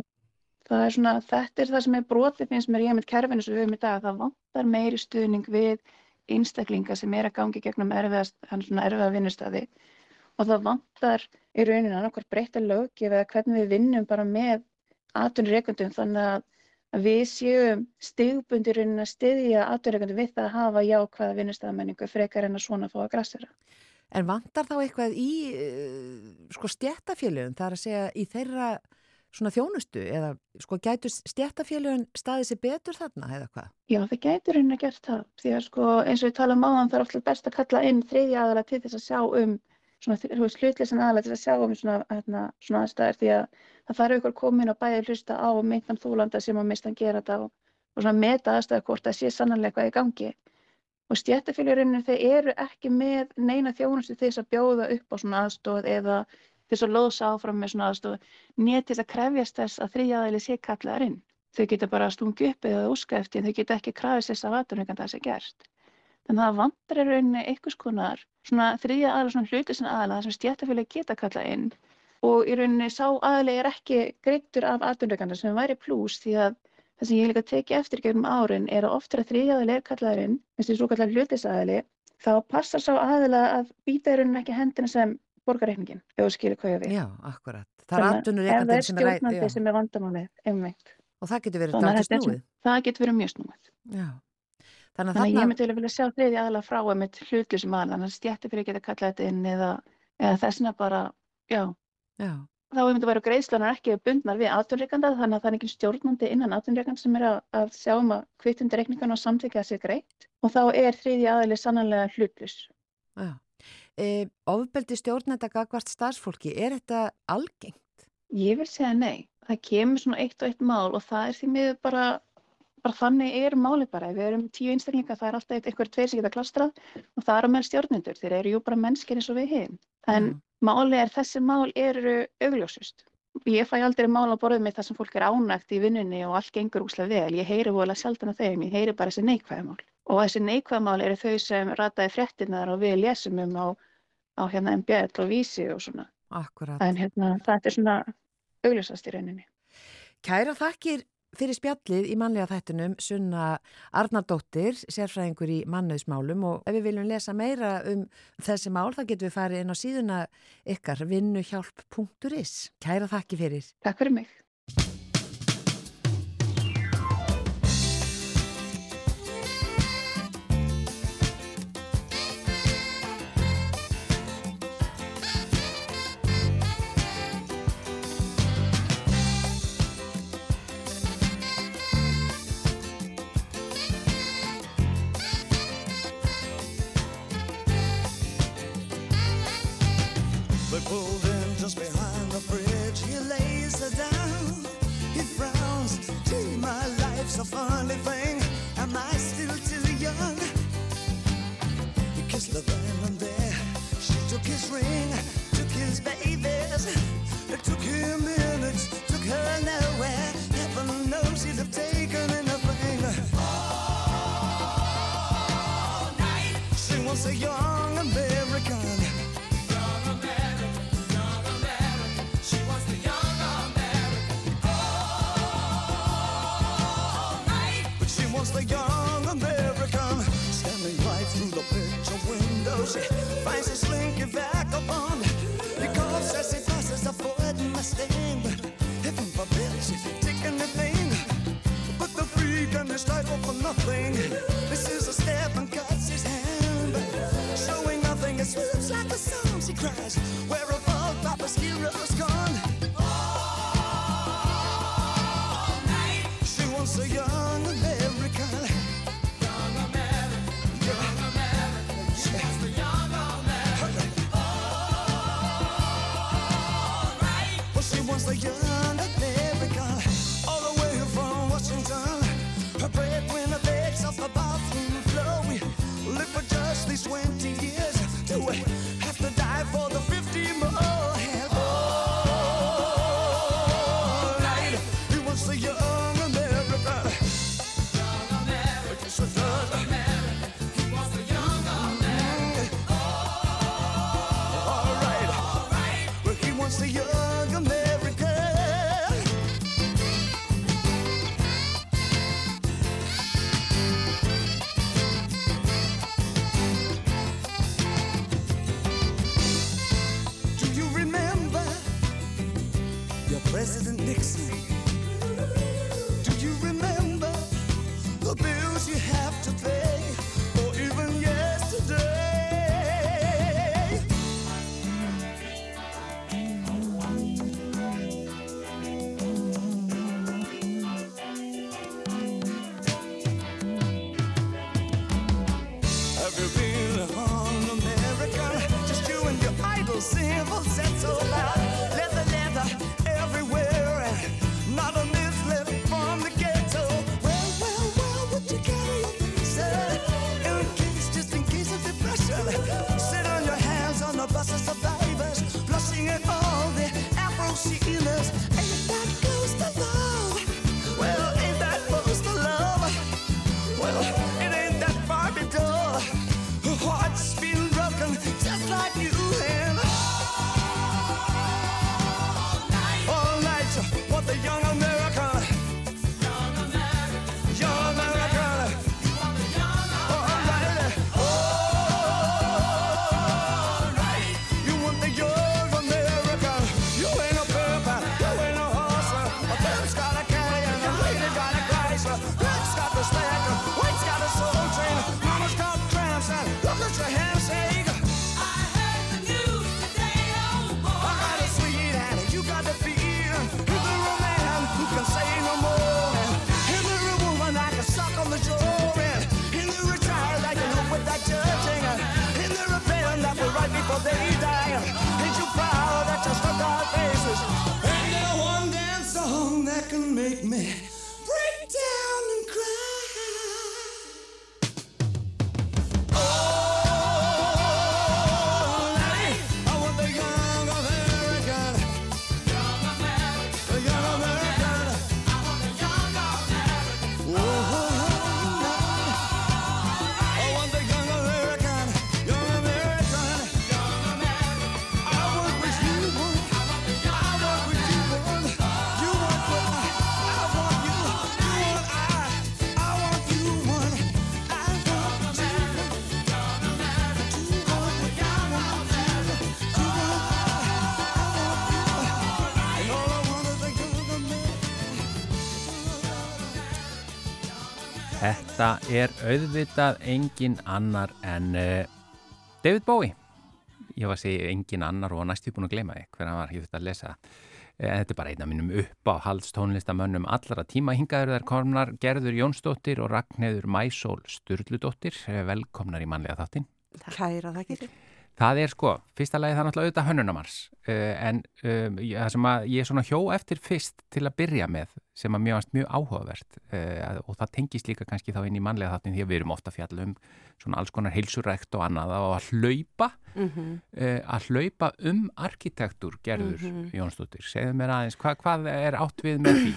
það er svona, þetta er það sem er brotið finnst mér ég með kerfinu sem við höfum í dag, það vantar meiri stuðning við einstaklinga sem er að gangi gegnum erfiða vinnustadi og það vantar í rauninu annarkvært breytta lögjöf eða hvernig við vinnum bara með atvinnureikundum þannig að við séum stigbundir raunin að styðja atvinnureikundum við það að hafa jákvæða vinnustadamenningu frekar en að svona fá að grassera. En vantar þá eitthvað í sko stjættafélögum þar að segja í þeirra svona þjónustu eða sko gætu stjættafélagin staðið sér betur þarna eða hvað? Já, það gætur henni að gera það. Því að sko eins og við tala um áðan það er ofta best að kalla inn þriðja aðala til þess að sjá um svona hlutlesan aðala til að sjá um svona, hérna, svona aðstæðir því að það þarf ykkur komin og bæði hlusta á meintan þúlanda sem að mista að gera þetta og, og svona meta aðstæðir hvort það sé sannanlega hvað í gangi. Og stjættafélaginu þeir eru ekki með neina þjónustu þess að bjóða upp á svona aðstóð eða til þess að loðsa áfram með svona aðstof nétt til að krefjast þess að þrýjaðæli sé kallaðar inn. þau geta bara stungi upp eða úska eftir en þau geta ekki krafið sér af aðdunleikanda það sé gert. Þannig að það vantar er rauninni einhvers konar svona þriðja aðla svona hluti sem aðla sem stjættafélagi geta kalla inn og í rauninni sá aðli er ekki greittur af aðdunleikanda sem væri pluss því að það sem ég líka teki eftir gegnum árin er að ofta þriðja aðli er kallaðurinn, eins og svo kallar hlutisæðli, þá passar sá aðila að býta í rauninni ekki hendina sem borgarreikningin, ef þú skilur hvað ég við. Já, akkurat. Það er atvinnureikandin sem er ræð. Ef það er stjórnandi sem er vandamálið, einmitt. Og það getur verið dálítið snúið. Það getur verið mjög snúið. Já. Þannig að, Þannig að ég myndi vilja sjá þriði aðla frá einmitt hlutlusum aðla, þannig að stjætti fyrir að geta kallað þetta inn eða, eða þessina bara, já. Já. Þá myndi vera greiðslanar ekki bundnar við atvinnreikanda þannig að það er ekki stjórnandi innan atvinnreikand sem er að, að sjá um að kvittundi reikningan og samþykja sér greitt og þá er þriði aðli sannanlega hlutlus. Já. E, ofbeldi stjórnenda gagvart starfsfólki, er þetta algengt? Ég vil segja nei. Það kemur svona eitt og eitt mál og það er því miður bara bara þannig er málið bara, ef við erum tíu einstaklingar það er alltaf einhver tveir sem geta klastrað og það eru með stjórnendur, þeir eru jú bara mennskir eins og við hinn, en mm. málið er þessi mál eru augljósust. Ég fæ aldrei mál á borðið mig þar sem fólk er ánægt í vinnunni og allt gengur úslega vel, ég heyri volið sjaldan af þeim, ég heyri bara þessi neikvæðamál og þessi neikvæðamál eru þau sem rataði fréttinnar og við lesum um á, á hérna MBL og Vísi og svona Akkurat. en hérna þetta er svona augljósast í rauninni Kæra þakkir fyrir spjallið í mannlega þættunum Sunna Arnardóttir, sérfræðingur í mannauðsmálum og ef við viljum lesa meira um þessi mál þá getum við farið inn á síðuna ykkar vinnuhjálp.is. Kæra þakki fyrir. Takk fyrir mig. kissed the and there. She took his ring, took his babies. It took him minutes, took her nowhere. Heaven knows he'd have taken anything. All night. She wants a young. nothing. Þetta er auðvitað engin annar en uh, David Bowie. Ég var að segja engin annar og næstu búin að gleyma þig hvernig hann var, þurfti að lesa það. Eh, þetta er bara eina mínum upp á halstónlistamönnum allra tíma. Hingaður þær komnar Gerður Jónsdóttir og Ragnheður Mæsól Sturludóttir. Eh, velkomnar í manlega þáttinn. Kæra það ekki. Það er sko, fyrsta lagi það er náttúrulega auðvitað hönnunamars uh, en um, það sem að ég er svona hjó eftir fyrst til að byrja með sem að mjög, mjög áhugavert uh, og það tengist líka kannski þá inn í manlega þáttin því að við erum ofta fjall um svona alls konar heilsurækt og annað og að hlaupa mm -hmm. uh, að hlaupa um arkitektur gerður mm -hmm. Jónsdóttir. Segðu mér aðeins, hva, hvað er átt við með því?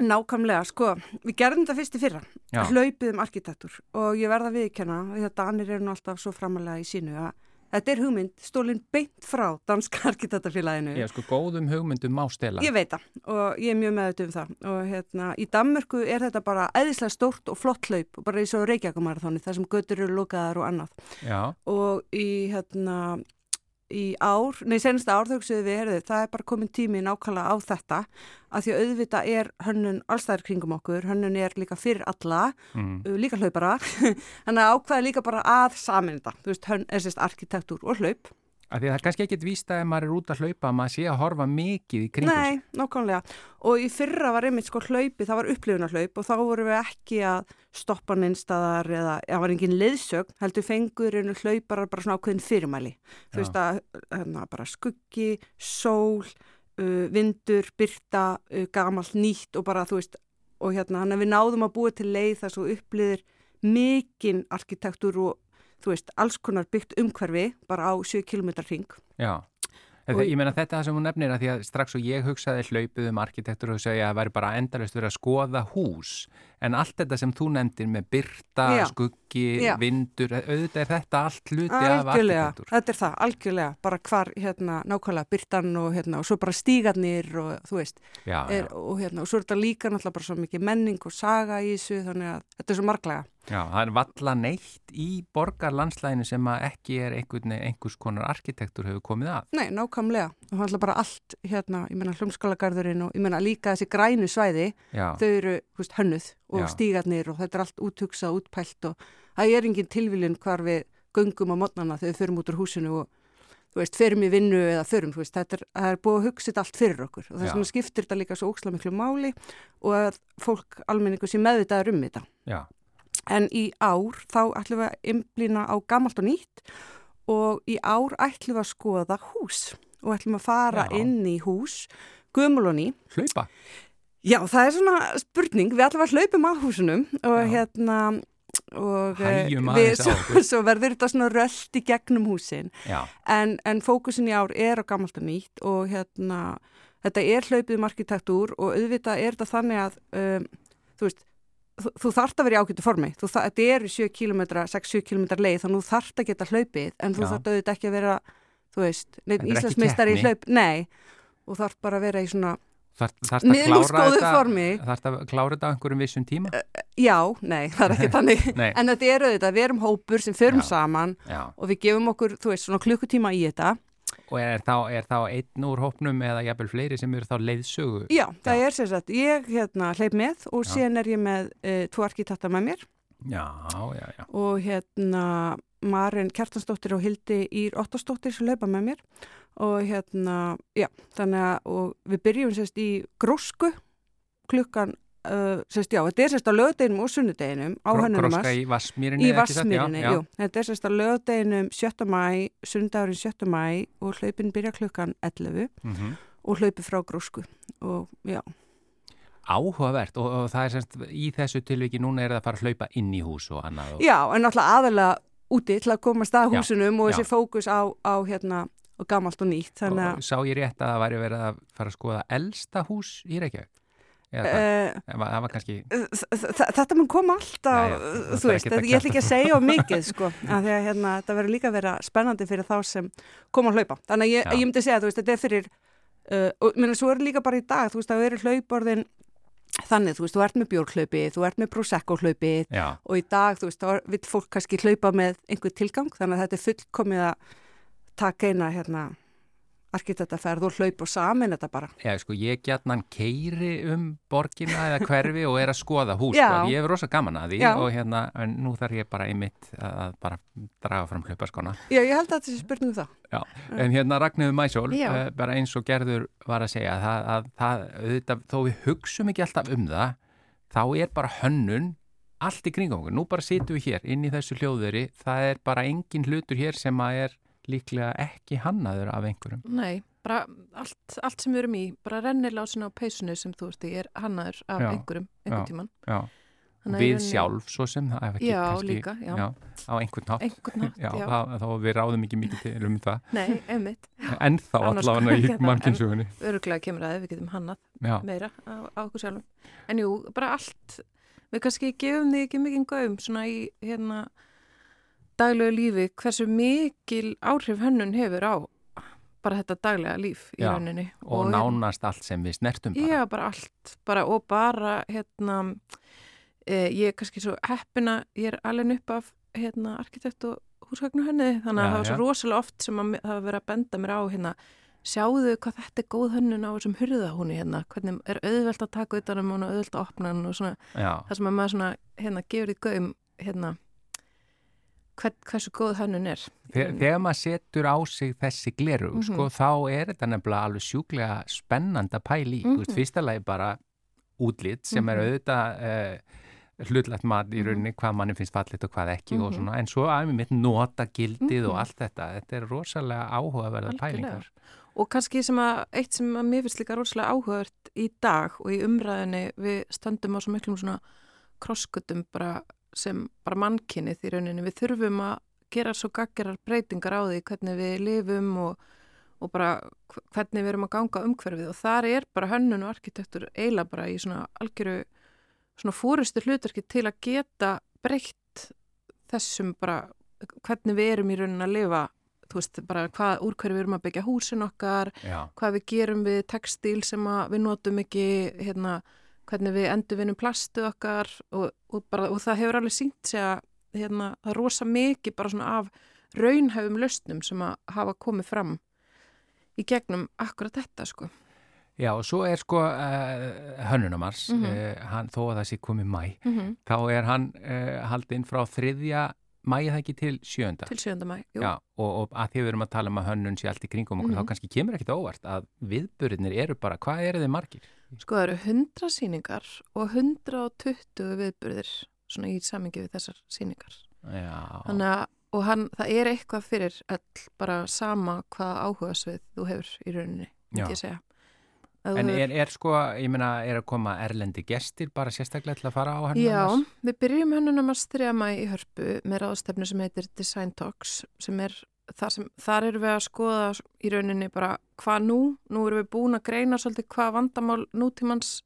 Nákvæmlega, sko, við gerðum þetta fyrst í fyrra, hlaupið um arkitektur og ég verða viðkjanna, því að Danir eru alltaf svo framalega í sínu að Þetta er hugmynd stólinn beint frá Danska arkitektafélaginu. Já, sko, góðum hugmyndum má stela. Ég veit það og ég er mjög meðut um það og hérna í Danmörku er þetta bara eðislega stórt og flott hlaup og bara í svo Reykjavíkumarathóni þar sem götur eru lukaðar og annað. Já. Og í hérna í ár, nei senasta ár þau hugsaðu við, herðu, það er bara komin tími nákvæmlega á þetta að því að auðvita er hönnun allstæðir kringum okkur, hönnun er líka fyrir alla, mm. líka hlaupara, þannig að ákvæða líka bara að samin þetta, þú veist, hönn er sérst arkitektúr og hlaup Af því að það er kannski ekkit vísta ef maður er út að hlaupa að maður sé að horfa mikið í kringum sig. Nei, nákvæmlega. Og í fyrra var einmitt sko hlaupi, það var upplifunarhlaup og þá voru við ekki að stoppa neinstadar eða það var engin leðsögn, heldur fengurinn hlauparar bara svona ákveðin fyrirmæli. Þú veist að hérna, bara skuggi, sól, uh, vindur, byrta, uh, gamalt nýtt og bara þú veist, og hérna hann að við náðum að búa til leið þar svo uppliðir mikinn arkitektur og þú veist, alls konar byggt umhverfi bara á 7 km ring. Já, Þetta, ég meina þetta sem hún nefnir að því að strax og ég hugsaði hlaupuð um arkitektur og segja að það væri bara endalust verið að skoða hús en allt þetta sem þú nefndir með byrta, Já. skuggi, Já. vindur auðvitað er þetta allt hluti algjörlega. af arkitektur. Þetta er það, algjörlega bara hvar hérna nákvæmlega byrtan og hérna og svo bara stígarnir og þú veist Já, er, og hérna og svo er þetta líka náttúrulega bara svo mikið menning og saga í þessu þannig að þetta er svo marglega. Já, það er valla neitt í borgarlandslæðinu sem að ekki er einhvern, einhvers konar arkitektur hefur komið að. Nei, nákvæmlega. Það er bara allt, hérna, ég menna hljómskólagarðurinn og ég menna líka þessi grænu svæði, Já. þau eru húst, hönnuð og Já. stígarnir og þetta er allt úthugsað, útpælt og það er engin tilviljun hvar við göngum á modnana þegar við förum út úr húsinu og veist, förum í vinnu eða förum, veist, þetta er, er búið að hugsa þetta allt fyrir okkur og þess vegna skiptir þetta líka svo óksla miklu máli og að fólk almenningu sé meðvitaður um þetta. Já. En í ár þá ætlum við að imblýna á gammalt og nýtt og í ár ætlum við að skoða hús og ætlum að fara Já. inn í hús, gömul og ný. Hlaupa? Já, það er svona spurning. Við ætlum að hlaupum á húsunum og Já. hérna og eh, við, svo, svo verður þetta svona rölt í gegnum húsin en, en fókusin í ár er á gammalt og nýtt og hérna þetta er hlaupið um arkitektúr og auðvitað er þetta þannig að um, þú veist þú, þú þarft að vera í ákvöldu formi. Þú, þetta er 7 km, 6-7 km leið þannig að þú þarft að geta hlaupið en þú þarft auðvitað ekki að vera þú veist, íslensmistar í hlaup nei, og þarft bara að vera í svona miðlúskóðu formi. þarft að klára þetta á einhverjum vissum tíma? Uh, já, nei, það er ekki þannig. En þetta er auðvitað, við erum hópur sem förum já. saman já. og við gefum okkur, þú veist, svona klukkutíma í þetta Og er þá, er þá einn úr hópnum eða jafnvel fleiri sem eru þá leiðsögu? Já, það Já. er sérsagt. Ég hérna hleyp með og já. síðan er ég með uh, tvo arkitekta með mér. Já, já, já. Og hérna Marin Kjartansdóttir og Hildi Ír Ottastóttir sem hlaupa með mér. Og hérna, já, þannig að við byrjum sérst í grósku klukkan Uh, sérst, já, þetta er sérst á lögdeginum og sunnudeginum á hönnunum Gróska í Vassmýrinni í Vassmýrinni, jú, þetta er sérst á lögdeginum 7. mæ, sundagurinn 7. mæ og hlaupin byrja klukkan 11 mm -hmm. og hlaupi frá Grósku og já áhugavert og, og það er semst í þessu tilviki núna er það að fara að hlaupa inn í hús og annað. Og... Já, en náttúrulega aðalega úti til að komast að Já, húsunum og já. þessi fókus á, á hérna, og gamalt og nýtt. Þannig og sá ég rétt að það væri verið að fara að skoða elsta hús í Reykjavík? Eða það, var- kannski, þetta mun koma alltaf, þú þú veist, ég ætla ekki að segja á mikið, sko, af því að hérna, þetta verður líka að vera spennandi fyrir þá sem koma að hlaupa. Þannig að ég, ég myndi segja, þú veist, þetta er fyrir, uh, og minna, svo er líka bara í dag, þú veist, það eru hlauporðin þannig, þú veist, þú ert með bjórklaupi, þú ert með prosecco hlaupi og í dag, þú veist, þá vil fólk kannski hlaupa með einhver tilgang, þannig að þetta er fullkomið að taka eina, hérna, arkitektaferð og hlaup og samin þetta bara. já, sko, ég gætnan keiri um borgina eða hverfi og er að skoða hús, sko, ég hef rosa gaman að því Já. og hérna, en nú þarf ég bara einmitt að bara draga fram hlaupaskona. Já, ég held að þetta sé spurning um það. Já, en hérna Ragnhildur Mæsól, uh, bara eins og Gerður var að segja, það, að, það, auðvitað, þó við hugsum ekki alltaf um það, þá er bara hönnun allt í kringum okkur. Nú bara situm við hér inn í þessu hljóðveri, það er bara engin hlutur hér sem að er líklega ekki hannaður af einhverjum. Nei, bara allt, allt sem við erum í, bara rennilásin á peysinu sem þú ert í er hannaður af Já, einhverjum, einhvern tíman. Já, við rauninni- sjálf svo sem, það er ekki Já, kannski, líka, já. á einhvern nátt. Einhvern nátt, Já. Það, þá við ráðum ekki mikið til um það, Nei, einmitt. en þá allavega í mannkynnsugunni. Öruglega kemur að við getum hannað meira á, á okkur sjálfum. En jú, bara allt, við kannski gefum því ekki mikið gaum svona í hérna daglegu lífi hversu mikil áhrif hönnun hefur á bara þetta daglega líf í Já, rauninni. og hérna- nánast allt sem við snertum bara. Já, bara allt, bara og bara hérna e, ég er kannski svo heppina, ég er alveg upp af hérna arkitekt og húsgagnuhönni þannig að Já, það var svo já. rosalega oft sem að, það var verið að benda mér á hérna sjáðu hvað þetta er góð hönnun á þessum hurðahúni hérna, hvernig er auðvelt að taka utan um hún og auðvelt að opna hann og svona það sem að maður svona, hérna, gefur því gaum hérna hvern, hversu góð hönnun er Þegar, þegar maður setur á sig þessi gleru, Mhm. sko, þá er þetta nefnilega alveg sjúklega spennand að pæli í. Veist, Mhm. fyrsta lagi bara útlit sem er Mhm. auðvitað uh, hlutlegt mat í rauninni hvað manni finnst fallit og hvað ekki og Mhm. svona, en svo aðeins mitt nota gildið og Mhm. allt þetta, þetta er rosalega áhugaverða pælingar. Og kannski sem að, eitt sem að mér finnst líka rosalega áhugavert í dag og í umræðinni við stöndum á svo miklum svona krosskutum bara sem bara mannkynnið í rauninni. Við þurfum að gera svo gaggerar breytingar á því hvernig við lifum og, og bara hv- hvernig við erum að ganga umhverfið. Og þar er bara hönnun og arkitektur eiginlega bara í svona algjöru svona fórustu hlutverki til að geta breytt þessum bara hvernig við erum í rauninni að lifa. Þú veist, bara hvað, úr hverju við erum að byggja húsin okkar, Já, hvað við gerum við textíl sem við notum ekki hérna, hvernig við endurvinnum plastu okkar og, og, bara, og það hefur alveg sínt sig að hérna, það er rosa mikið bara svona af raunhæfum lausnum sem að hafa komið fram í gegnum akkurat þetta sko. Já og svo er sko uh, Hönnunamars, Mhm. uh, hann, þó að það sé komið mæ, Mm -hmm. þá er hann uh, haldinn frá þriðja mæ það ekki til sjönda. Til 7. mæ, jú. Já, og, og að því við erum að tala um að hönnun sé allt í kringum okkur, Mhm. þá kannski kemur ekkit á óvart að viðburinnir eru bara, hvað eru þið margir? Sko það eru 100 síningar og 120 viðburðir svona í samingi við þessar síningar. Já, Þannig að, og hann, það er eitthvað fyrir öll bara sama hvaða áhuga svið þú hefur í rauninni, myndi ég segja. En er, er sko, ég meina, er að koma erlendi gestir bara sérstaklega til að fara á Já, hönnunamars? við byrjum hönnunamars 3. mæ í hörpu með ráðstefnu sem heitir Design Talks sem er, þar, sem, þar erum við að skoða í rauninni bara hvað nú, nú erum við búin að greina svolítið hvað vandamál nútímans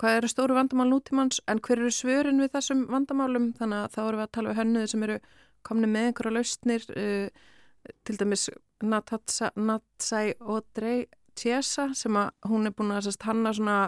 hvað eru stóru vandamál nútímans en hver eru svörin við þessum vandamálum? Þannig að þá erum við að tala við hönnuði sem eru komni með einhverja lausnir uh, til dæmis Natsai Odrei Tjesa sem að hún er búin að hanna svona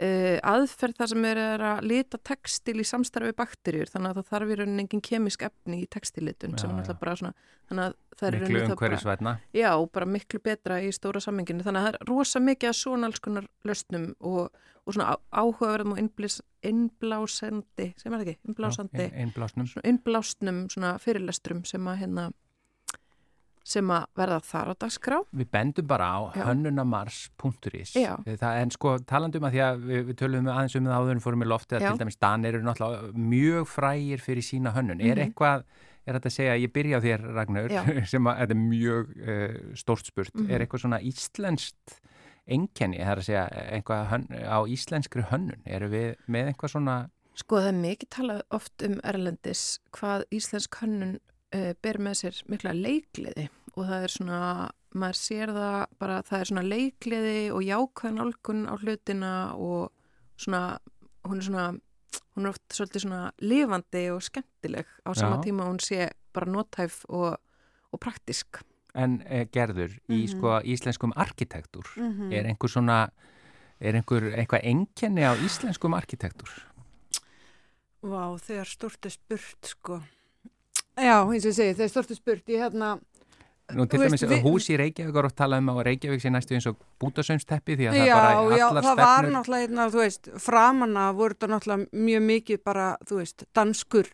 uh, aðferð þar sem er að lita textil í samstarfi bakterjur þannig að það þarf í rauninni engin kemisk efni í textillitun sem Já, er náttúrulega bara svona þannig að það er Miklu umhverfisvætna? Já, bara miklu betra í stóra samminginu. Þannig að það er rosa mikið að svona alls konar löstnum og, og svona áhugaverðum og innblís, innblásandi, sem er það ekki, innblásandi, Já, Einblásnum? svona innblásnum svona fyrirlestrum sem að hérna sem að verða þar á dagskrá. Við bendum bara á hönnunamars.is en sko talandum að því að við, við tölum aðeins um það áður en fórum í loftið að Já. til dæmis Danir eru náttúrulega mjög frægir fyrir sína hönnun. Er Mhm. eitthvað, er þetta að segja, ég byrja á þér Ragnar, Já. sem að þetta er mjög uh, stórt spurt, Mhm. er eitthvað svona íslenskt enkenni, það er að segja einhvað hönn, á íslenskri hönnun eru við með einhvað svona Sko það er mikið talað oft um Erlendis hvað íslensk hönnun uh, ber með sér mikla leikliði og það er svona, maður sér það bara, það er svona leikliði og jákvæðan álgun á hlutina og svona, hún er svona hún er oft svolítið svona lifandi og skemmtileg á sama Já. tíma hún sé bara nótæf og, og praktisk en eh, gerður í Mhm. sko íslenskum arkitektúr Mhm. er einhver svona er einhver eitthvað enkenni á íslenskum arkitektúr Vá, þegar stort er spurt, sko. Já, eins og ég segi, þegar stort er spurt, ég hérna, Nú til dæmis við- hús í Reykjavík er oft talað um að Reykjavík sé næstu eins og bútasömsteppi því að það já, bara já, allar það var stefnur náttúrulega, hérna, þú veist, framanna voru þetta náttúrulega mjög mikið bara, þú veist, danskur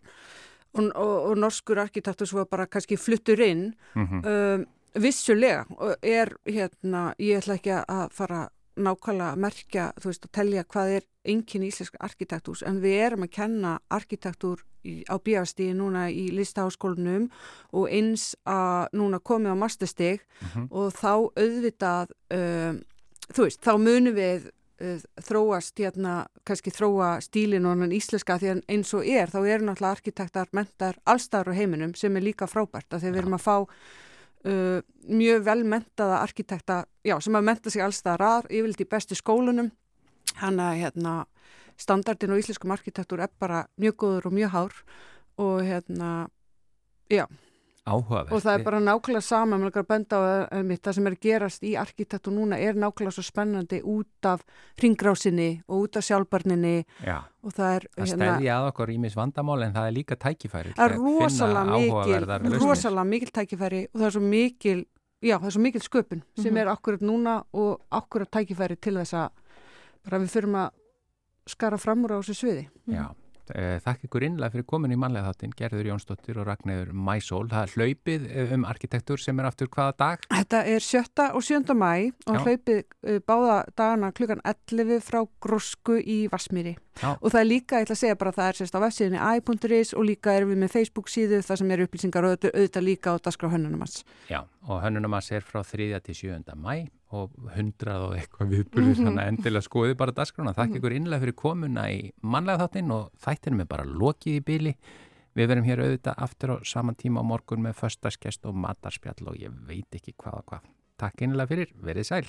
og, og, og norskur arkitektur svo bara kannski fluttur inn, Mhm. um, vissulega og er, hérna, ég ætla ekki að fara nákvæmlega að merkja, þú veist, að telja hvað er engin íslensk arkitektúrs, en við erum að kenna arkitektúr í, á bíastíði núna í listaháskólanum og eins að núna komið á masterstig Mhm. og þá auðvitað, um, þú veist, þá munum við uh, þróast, hérna, kannski þróa stílin og hann íslenska því að eins og er, þá eru náttúrulega arkitektar mentar allstar á heiminum sem er líka frábært að þegar við erum að fá uh, mjög vel mentaða arkitekta, já, sem að menta sig allstar að, yfirleitt í bestu skólunum. Hann að hérna standardin og íslenskum arkitektur er bara mjög góður og mjög hár og hérna áhugavert og það er bara nákvæmlega sama með að benda á mitt, það sem er gerast í arkitektur núna er nákvæmlega svo spennandi út af ringrásinni og út af sjálfbarninni Já, og það er það stefði að okkur ímis vandamál en það er líka tækifæri það er rosalega mikil, rosalega mikil tækifæri og það er svo mikil, já það er svo mikil sköpun sem Mhm. er akkurat núna og akkurat tækifæri til þess að bara við fyrum að skara fram úr á þessu sviði. Já, eh, þakk ykkur innlega fyrir komin í mannlega þáttin Gerður Jónsdóttir og Ragnæður Mæsól það er hlaupið eh, um arkitektur sem er aftur hvaða dag? Þetta er 7. og 7. mæ og Já. hlaupið uh, báða dagana klukkan 11 frá Grósku í Vassmýri. Já. Og það er líka, ég ætla að segja bara, það er sérst á vefsíðinni i.is og líka erum við með Facebook síðu þar sem eru upplýsingar auðvitað- líka á Daskra Hönnunumans. Já, og hönnunumars er frá 3. til 7. mæ og 100 og eitthvað viðburður þannig að endilega skoði bara dagskrána þakk ykkur innlega fyrir komuna í mannlega þáttin og þættinum er bara lokið í byli við verum hér auðvitað aftur á saman tíma á morgun með föstaskest og matarspjall og ég veit ekki hvað og hvað Takk innlega fyrir, verið sæl